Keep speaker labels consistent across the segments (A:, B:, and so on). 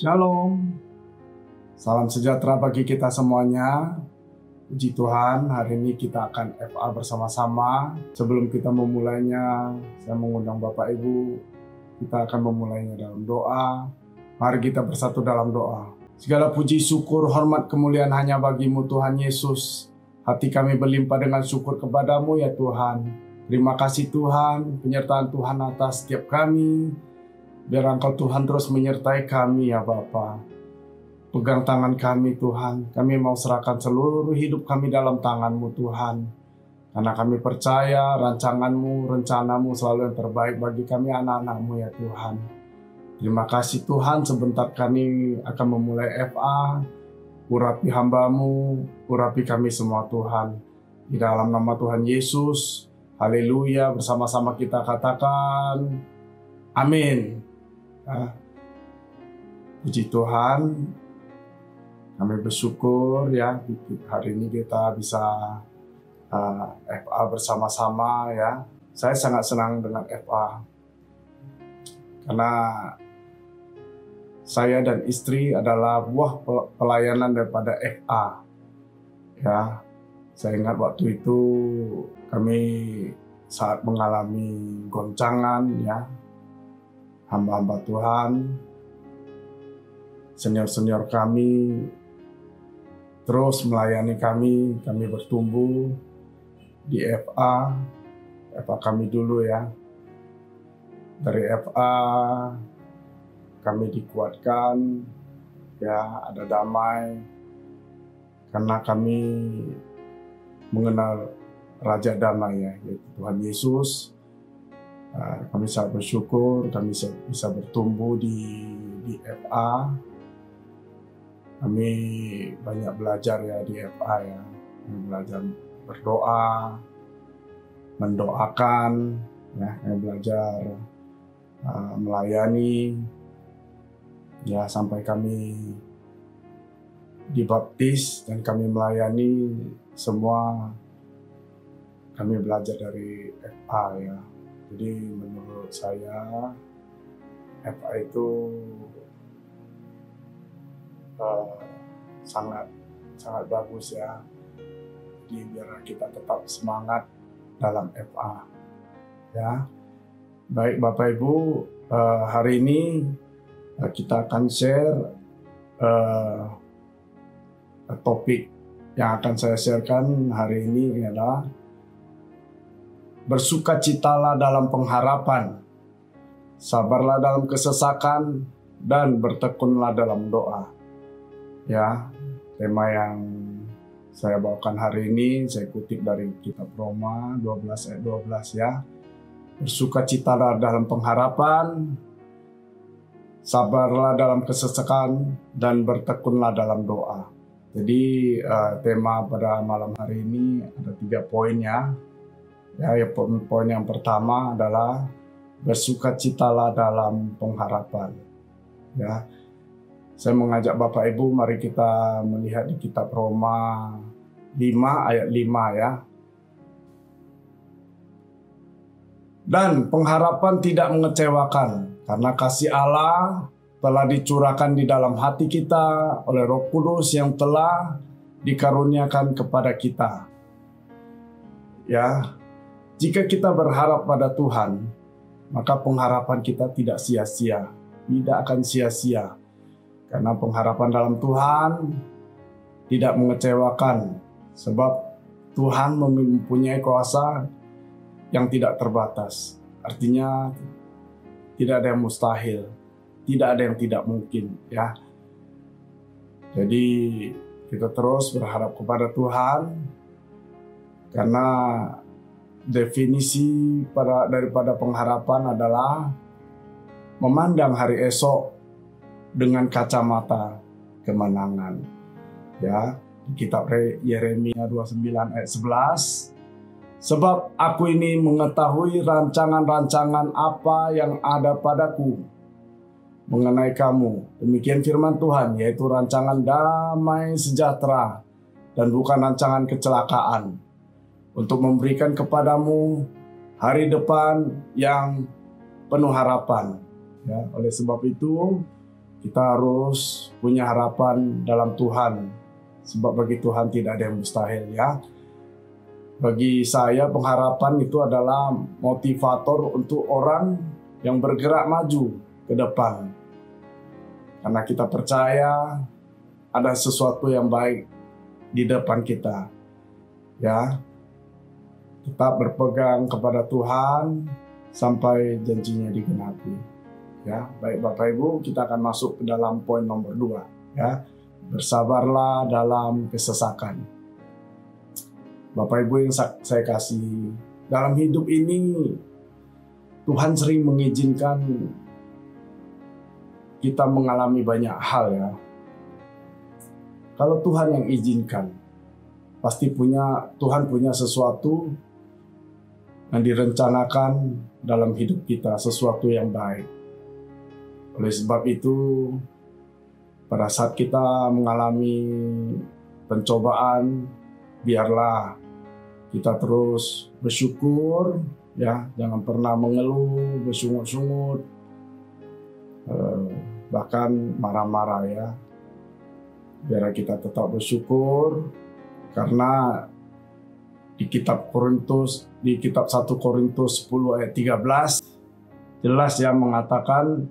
A: Shalom. Salam sejahtera bagi kita semuanya. Puji Tuhan, hari ini kita akan FA bersama-sama. Sebelum kita memulainya, saya mengundang Bapak Ibu, kita akan memulainya dalam doa. Mari kita bersatu dalam doa. Segala puji, syukur, hormat, kemuliaan hanya bagimu Tuhan Yesus. Hati kami berlimpah dengan syukur kepadamu ya Tuhan. Terima kasih Tuhan, penyertaan Tuhan atas setiap kami. Biar Engkau Tuhan terus menyertai kami ya Bapak. Pegang tangan kami Tuhan. Kami mau serahkan seluruh hidup kami dalam tanganmu Tuhan. Karena kami percaya rancanganmu, rencanamu selalu yang terbaik bagi kami anak-anakmu ya Tuhan. Terima kasih Tuhan sebentar kami akan memulai FA. Urapi hambamu, urapi kami semua Tuhan. Di dalam nama Tuhan Yesus, haleluya bersama-sama kita katakan amin. Ya. Puji Tuhan, kami bersyukur ya hari ini kita bisa uh, FA bersama-sama ya. Saya sangat senang dengan FA karena saya dan istri adalah buah pelayanan daripada FA. Ya, saya ingat waktu itu kami saat mengalami goncangan ya hamba-hamba Tuhan senior-senior kami terus melayani kami, kami bertumbuh di FA, FA kami dulu ya. Dari FA kami dikuatkan, ya ada damai, karena kami mengenal Raja Damai ya, yaitu Tuhan Yesus. Nah, kami sangat bersyukur kami bisa bertumbuh di di FA kami banyak belajar ya di FA ya. Kami belajar berdoa mendoakan ya. Kami belajar uh, melayani. Ya sampai kami dibaptis dan kami melayani semua. Kami belajar dari FA ya jadi menurut saya FA itu uh, sangat sangat bagus ya. Jadi biar kita tetap semangat dalam FA. Ya. Baik Bapak Ibu, uh, hari ini uh, kita akan share topik yang akan saya sharekan hari ini adalah bersukacitalah dalam pengharapan, sabarlah dalam kesesakan, dan bertekunlah dalam doa. Ya tema yang saya bawakan hari ini saya kutip dari kitab Roma 12 ayat 12 ya. Bersukacitalah dalam pengharapan sabarlah dalam kesesakan dan bertekunlah dalam doa. Jadi uh, tema pada malam hari ini ada tiga poin ya ya, ya poin, poin yang pertama adalah bersukacitalah dalam pengharapan ya saya mengajak Bapak Ibu mari kita melihat di kitab Roma 5 ayat 5 ya. Dan pengharapan tidak mengecewakan karena kasih Allah telah dicurahkan di dalam hati kita oleh Roh Kudus yang telah dikaruniakan kepada kita. Ya, jika kita berharap pada Tuhan, maka pengharapan kita tidak sia-sia, tidak akan sia-sia karena pengharapan dalam Tuhan tidak mengecewakan sebab Tuhan mempunyai kuasa yang tidak terbatas. Artinya tidak ada yang mustahil, tidak ada yang tidak mungkin ya. Jadi kita terus berharap kepada Tuhan karena definisi pada daripada pengharapan adalah memandang hari esok dengan kacamata kemenangan. Ya, kitab Yeremia 29 ayat 11 Sebab aku ini mengetahui rancangan-rancangan apa yang ada padaku mengenai kamu. Demikian firman Tuhan, yaitu rancangan damai sejahtera dan bukan rancangan kecelakaan. Untuk memberikan kepadamu hari depan yang penuh harapan. Ya, oleh sebab itu, kita harus punya harapan dalam Tuhan. Sebab bagi Tuhan tidak ada yang mustahil ya. Bagi saya pengharapan itu adalah motivator untuk orang yang bergerak maju ke depan. Karena kita percaya ada sesuatu yang baik di depan kita. Ya. Tetap berpegang kepada Tuhan sampai janjinya digenapi. Ya, baik Bapak Ibu, kita akan masuk ke dalam poin nomor dua. Ya, bersabarlah dalam kesesakan. Bapak Ibu yang saya kasih, dalam hidup ini Tuhan sering mengizinkan kita mengalami banyak hal ya. Kalau Tuhan yang izinkan, pasti punya Tuhan punya sesuatu yang direncanakan dalam hidup kita, sesuatu yang baik. Oleh sebab itu, pada saat kita mengalami pencobaan, biarlah kita terus bersyukur ya jangan pernah mengeluh bersungut-sungut eh, bahkan marah-marah ya biar kita tetap bersyukur karena di kitab Korintus di kitab 1 Korintus 10 ayat 13 jelas ya mengatakan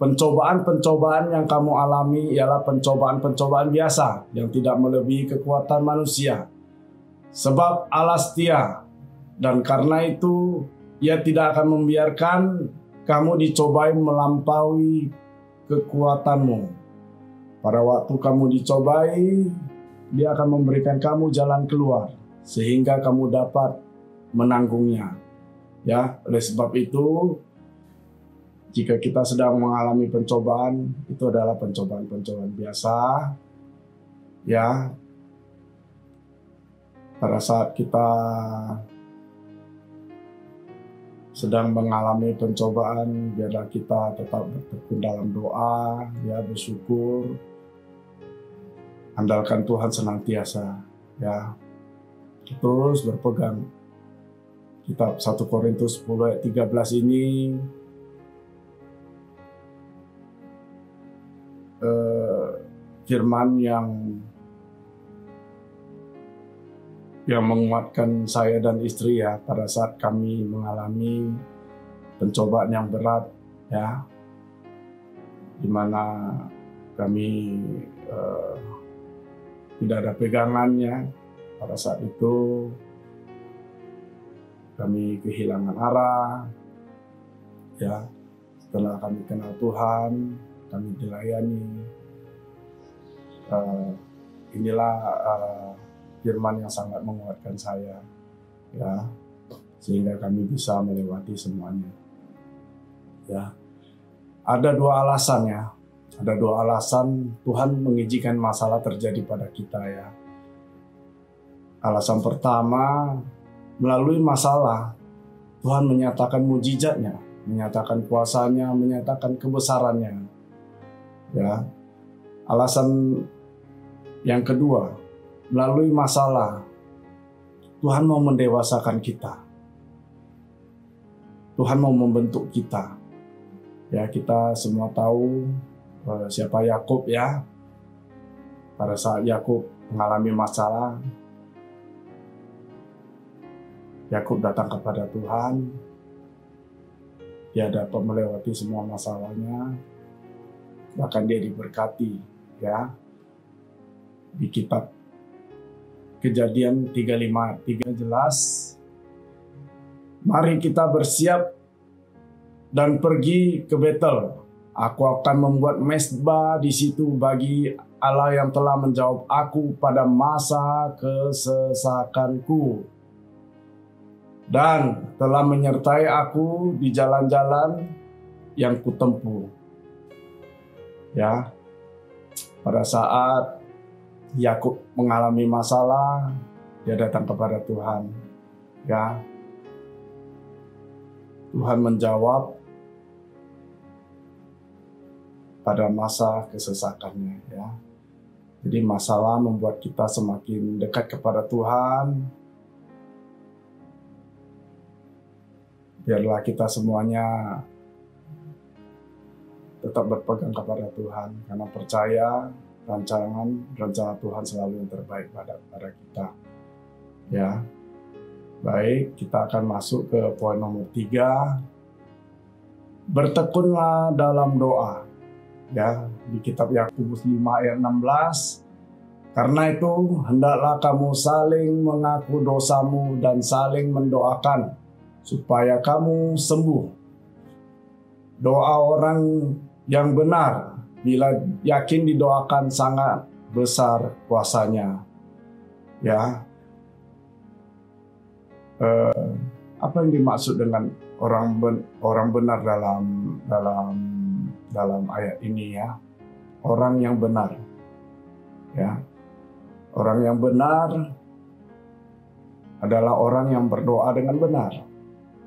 A: pencobaan-pencobaan yang kamu alami ialah pencobaan-pencobaan biasa yang tidak melebihi kekuatan manusia Sebab Allah setia dan karena itu ia tidak akan membiarkan kamu dicobai melampaui kekuatanmu. Pada waktu kamu dicobai, dia akan memberikan kamu jalan keluar sehingga kamu dapat menanggungnya. Ya, oleh sebab itu jika kita sedang mengalami pencobaan, itu adalah pencobaan-pencobaan biasa. Ya, pada saat kita sedang mengalami pencobaan, biarlah kita tetap bertekun dalam doa, ya bersyukur, andalkan Tuhan senantiasa, ya terus berpegang. Kitab 1 Korintus 10 ayat 13 ini eh, firman yang yang menguatkan saya dan istri ya pada saat kami mengalami pencobaan yang berat ya di mana kami uh, tidak ada pegangannya pada saat itu kami kehilangan arah ya. Setelah kami kenal Tuhan kami dilayani. Uh, inilah uh, firman yang sangat menguatkan saya ya. Sehingga kami bisa melewati semuanya ya. Ada dua alasan ya. Ada dua alasan Tuhan mengizinkan masalah terjadi pada kita ya alasan pertama melalui masalah Tuhan menyatakan mujizatnya menyatakan kuasanya menyatakan kebesarannya ya alasan yang kedua melalui masalah, Tuhan mau mendewasakan kita. Tuhan mau membentuk kita. Ya, kita semua tahu uh, siapa Yakub ya. Pada saat Yakub mengalami masalah, Yakub datang kepada Tuhan. Dia dapat melewati semua masalahnya. Bahkan dia diberkati ya. Di kitab Kejadian 353 jelas. Mari kita bersiap dan pergi ke Betel. Aku akan membuat mesbah di situ bagi Allah yang telah menjawab aku pada masa kesesakanku dan telah menyertai aku di jalan-jalan yang kutempuh. Ya, pada saat Yakub mengalami masalah, dia datang kepada Tuhan. Ya. Tuhan menjawab pada masa kesesakannya ya. Jadi masalah membuat kita semakin dekat kepada Tuhan. Biarlah kita semuanya tetap berpegang kepada Tuhan karena percaya rancangan rencana Tuhan selalu yang terbaik pada pada kita. Ya. Baik, kita akan masuk ke poin nomor tiga. Bertekunlah dalam doa. Ya, di kitab Yakobus 5 ayat 16. Karena itu, hendaklah kamu saling mengaku dosamu dan saling mendoakan supaya kamu sembuh. Doa orang yang benar bila yakin didoakan sangat besar kuasanya. Ya. Eh, apa yang dimaksud dengan orang ben, orang benar dalam dalam dalam ayat ini ya? Orang yang benar. Ya. Orang yang benar adalah orang yang berdoa dengan benar.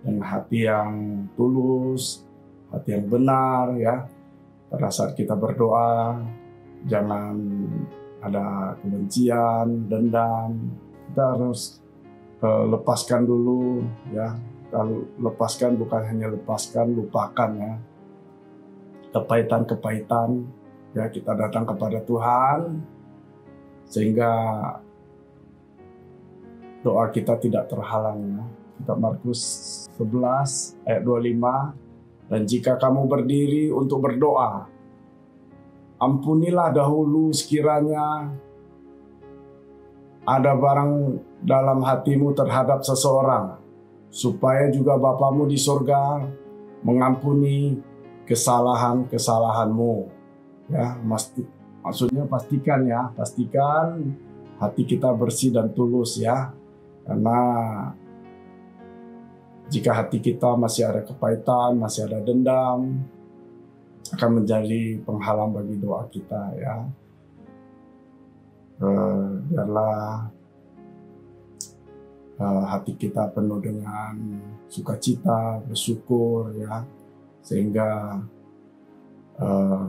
A: Dengan hati yang tulus, hati yang benar ya pada saat kita berdoa jangan ada kebencian, dendam. Kita harus uh, lepaskan dulu ya. Kalau lepaskan bukan hanya lepaskan, lupakan ya. Kepahitan-kepahitan ya kita datang kepada Tuhan sehingga doa kita tidak terhalang ya. Kitab Markus 11 ayat 25 dan jika kamu berdiri untuk berdoa, ampunilah dahulu sekiranya ada barang dalam hatimu terhadap seseorang, supaya juga Bapamu di sorga mengampuni kesalahan-kesalahanmu. Ya, masti, maksudnya pastikan ya, pastikan hati kita bersih dan tulus ya. Karena jika hati kita masih ada kepahitan, masih ada dendam, akan menjadi penghalang bagi doa kita ya. Uh, biarlah uh, hati kita penuh dengan sukacita, bersyukur ya, sehingga uh,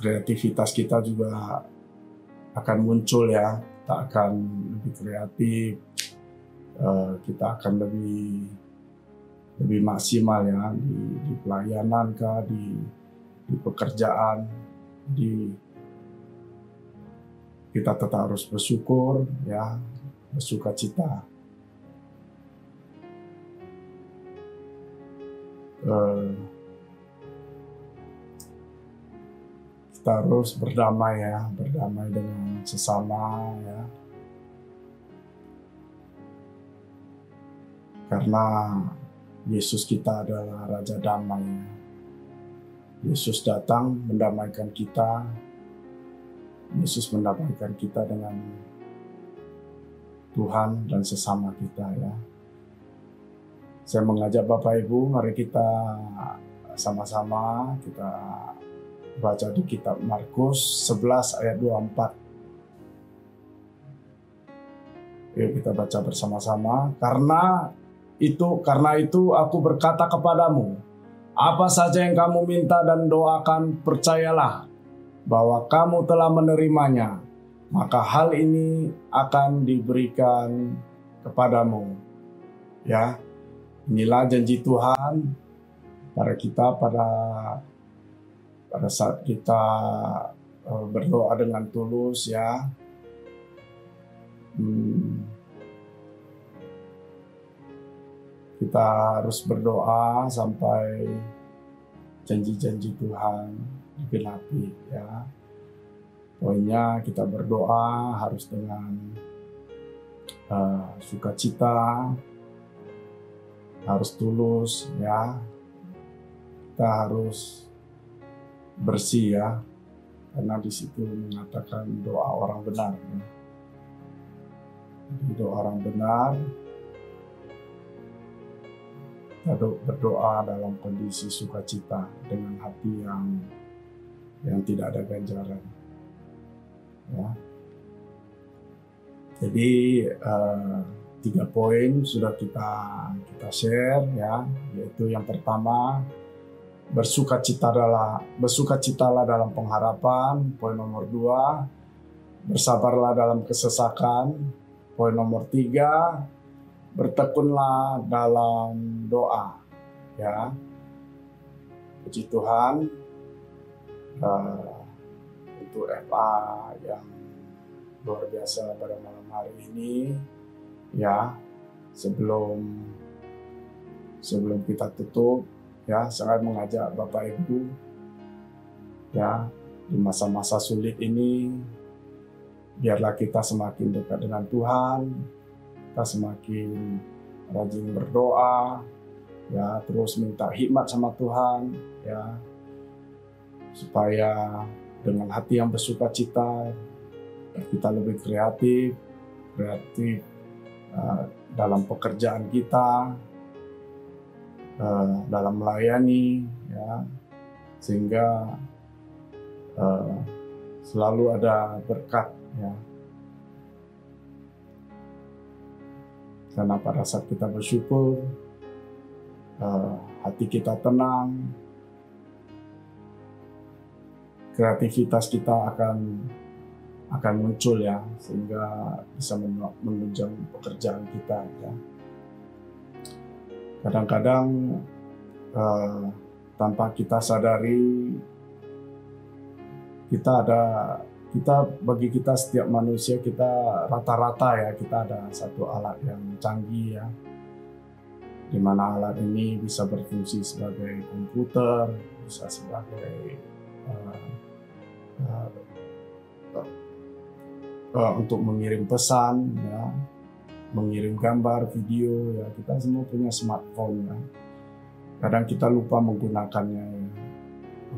A: kreativitas kita juga akan muncul ya, kita akan lebih kreatif, Eh, kita akan lebih lebih maksimal ya di, di pelayanan kah di di pekerjaan di kita tetap harus bersyukur ya bersuka cita. Uh, kita harus berdamai ya berdamai dengan sesama ya Karena Yesus kita adalah Raja Damai. Yesus datang mendamaikan kita. Yesus mendamaikan kita dengan Tuhan dan sesama kita ya. Saya mengajak Bapak Ibu, mari kita sama-sama kita baca di kitab Markus 11 ayat 24. Yuk kita baca bersama-sama. Karena itu karena itu aku berkata kepadamu, apa saja yang kamu minta dan doakan, percayalah bahwa kamu telah menerimanya, maka hal ini akan diberikan kepadamu. Ya, inilah janji Tuhan pada kita pada pada saat kita eh, berdoa dengan tulus ya. Hmm, kita harus berdoa sampai janji-janji Tuhan digenapi ya. Pokoknya kita berdoa harus dengan uh, sukacita, harus tulus ya. Kita harus bersih ya, karena di situ mengatakan doa orang benar. Ya. doa orang benar kita berdoa dalam kondisi sukacita dengan hati yang yang tidak ada ganjaran. Ya. Jadi uh, tiga poin sudah kita kita share ya, yaitu yang pertama bersukacita adalah bersukacitalah dalam pengharapan. Poin nomor dua bersabarlah dalam kesesakan. Poin nomor tiga bertekunlah dalam doa ya. Puji Tuhan uh, untuk FA yang luar biasa pada malam hari ini ya. Sebelum sebelum kita tutup ya sangat mengajak Bapak Ibu ya di masa-masa sulit ini biarlah kita semakin dekat dengan Tuhan kita semakin rajin berdoa ya terus minta hikmat sama Tuhan ya supaya dengan hati yang bersuka cita kita lebih kreatif kreatif uh, dalam pekerjaan kita uh, dalam melayani ya sehingga uh, selalu ada berkat ya karena pada saat kita bersyukur uh, hati kita tenang kreativitas kita akan akan muncul ya sehingga bisa menunjang pekerjaan kita ya. Kadang-kadang uh, tanpa kita sadari kita ada kita bagi kita setiap manusia kita rata-rata ya kita ada satu alat yang canggih ya. Di mana alat ini bisa berfungsi sebagai komputer bisa sebagai uh, uh, uh, untuk mengirim pesan ya mengirim gambar video ya. Kita semua punya smartphone ya. Kadang kita lupa menggunakannya ya,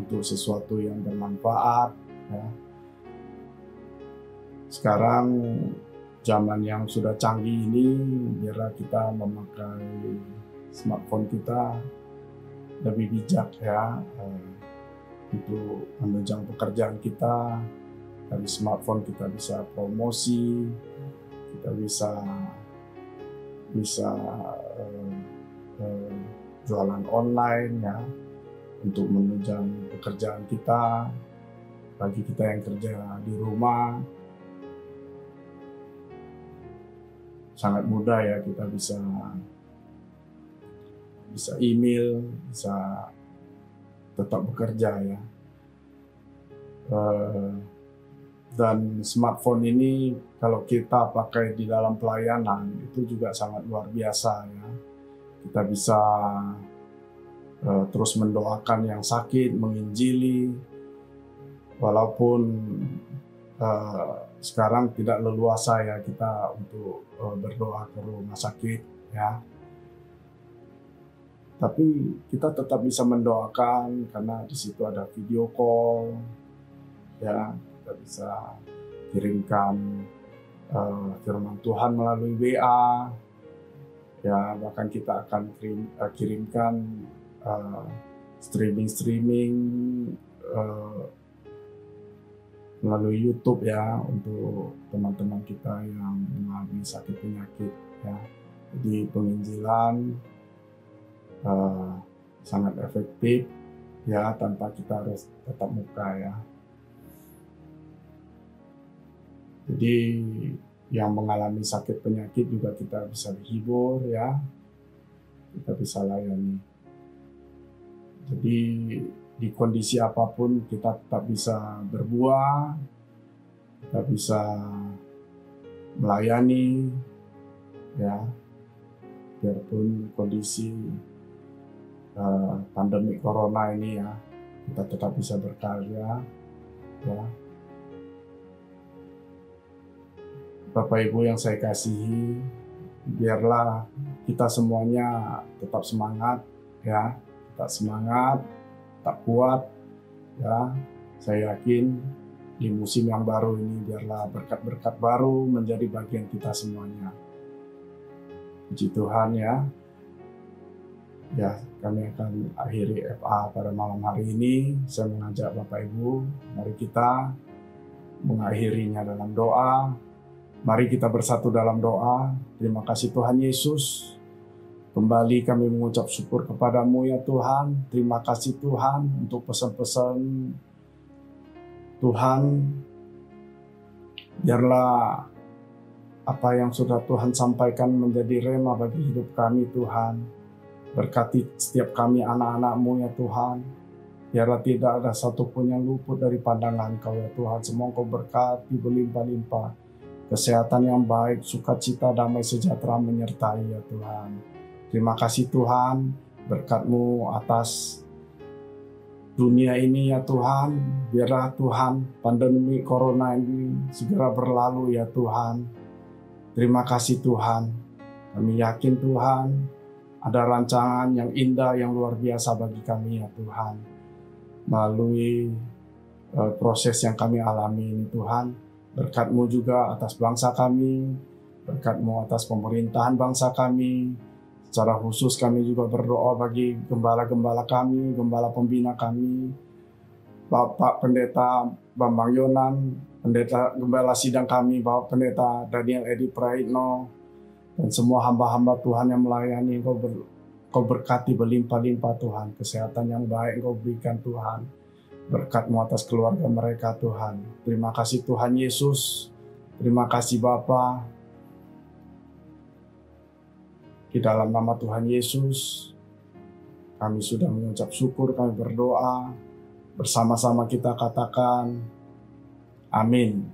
A: untuk sesuatu yang bermanfaat ya sekarang zaman yang sudah canggih ini biarlah kita memakai smartphone kita lebih bijak ya untuk menunjang pekerjaan kita. Dari smartphone kita bisa promosi kita bisa bisa uh, uh, jualan online ya untuk menunjang pekerjaan kita. Bagi kita yang kerja di rumah sangat mudah ya kita bisa bisa email bisa tetap bekerja ya. Uh, dan smartphone ini kalau kita pakai di dalam pelayanan itu juga sangat luar biasa ya. Kita bisa uh, terus mendoakan yang sakit, menginjili, walaupun uh, sekarang tidak leluasa ya kita untuk uh, berdoa ke rumah sakit ya. Tapi kita tetap bisa mendoakan karena di situ ada video call ya. Kita bisa kirimkan uh, firman Tuhan melalui WA ya. Bahkan kita akan kirim, uh, kirimkan uh, streaming streaming uh, melalui YouTube ya untuk teman-teman kita yang mengalami sakit penyakit ya jadi penginjilan uh, sangat efektif ya tanpa kita harus tetap muka ya. Jadi yang mengalami sakit penyakit juga kita bisa dihibur ya, kita bisa layani. Jadi di kondisi apa pun kita tetap bisa berbuah, kita bisa melayani ya, biarpun kondisi uh, pandemi corona ini ya kita tetap bisa berkarya ya. Bapak Ibu yang saya kasihi biarlah kita semuanya tetap semangat ya. Tetap semangat tetap kuat ya saya yakin di musim yang baru ini biarlah berkat-berkat baru menjadi bagian kita semuanya puji Tuhan ya Ya, kami akan akhiri FA pada malam hari ini. Saya mengajak Bapak Ibu, mari kita mengakhirinya dalam doa. Mari kita bersatu dalam doa. Terima kasih Tuhan Yesus. Kembali kami mengucap syukur kepadamu ya Tuhan. Terima kasih Tuhan untuk pesan-pesan Tuhan. Biarlah apa yang sudah Tuhan sampaikan menjadi rema bagi hidup kami Tuhan Berkati setiap kami anak-anakmu ya Tuhan. Biarlah tidak ada satupun yang luput dari pandangan Kau ya Tuhan. Semua Kau berkati berlimpah-limpah. Kesehatan yang baik, sukacita, damai, sejahtera menyertai ya Tuhan. Terima kasih Tuhan, berkat-Mu atas dunia ini ya Tuhan. Biarlah Tuhan pandemi corona ini segera berlalu ya Tuhan. Terima kasih Tuhan. Kami yakin Tuhan ada rancangan yang indah, yang luar biasa bagi kami ya Tuhan melalui uh, proses yang kami alami ini Tuhan. Berkat-Mu juga atas bangsa kami, berkat-Mu atas pemerintahan bangsa kami. Secara khusus kami juga berdoa bagi gembala-gembala kami, gembala pembina kami, Bapak Pendeta Bambang Yonan, Pendeta Gembala Sidang kami, Bapak Pendeta Daniel Edi Praitno, dan semua hamba-hamba Tuhan yang melayani Engkau ber, Kau berkati berlimpah-limpah Tuhan. Kesehatan yang baik Kau berikan Tuhan. Berkatmu atas keluarga mereka Tuhan. Terima kasih Tuhan Yesus. Terima kasih Bapa. Di dalam nama Tuhan Yesus, kami sudah mengucap syukur, kami berdoa. Bersama-sama kita katakan, amin.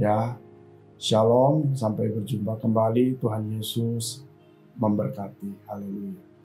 A: Ya, Shalom, sampai berjumpa kembali. Tuhan Yesus memberkati. Haleluya.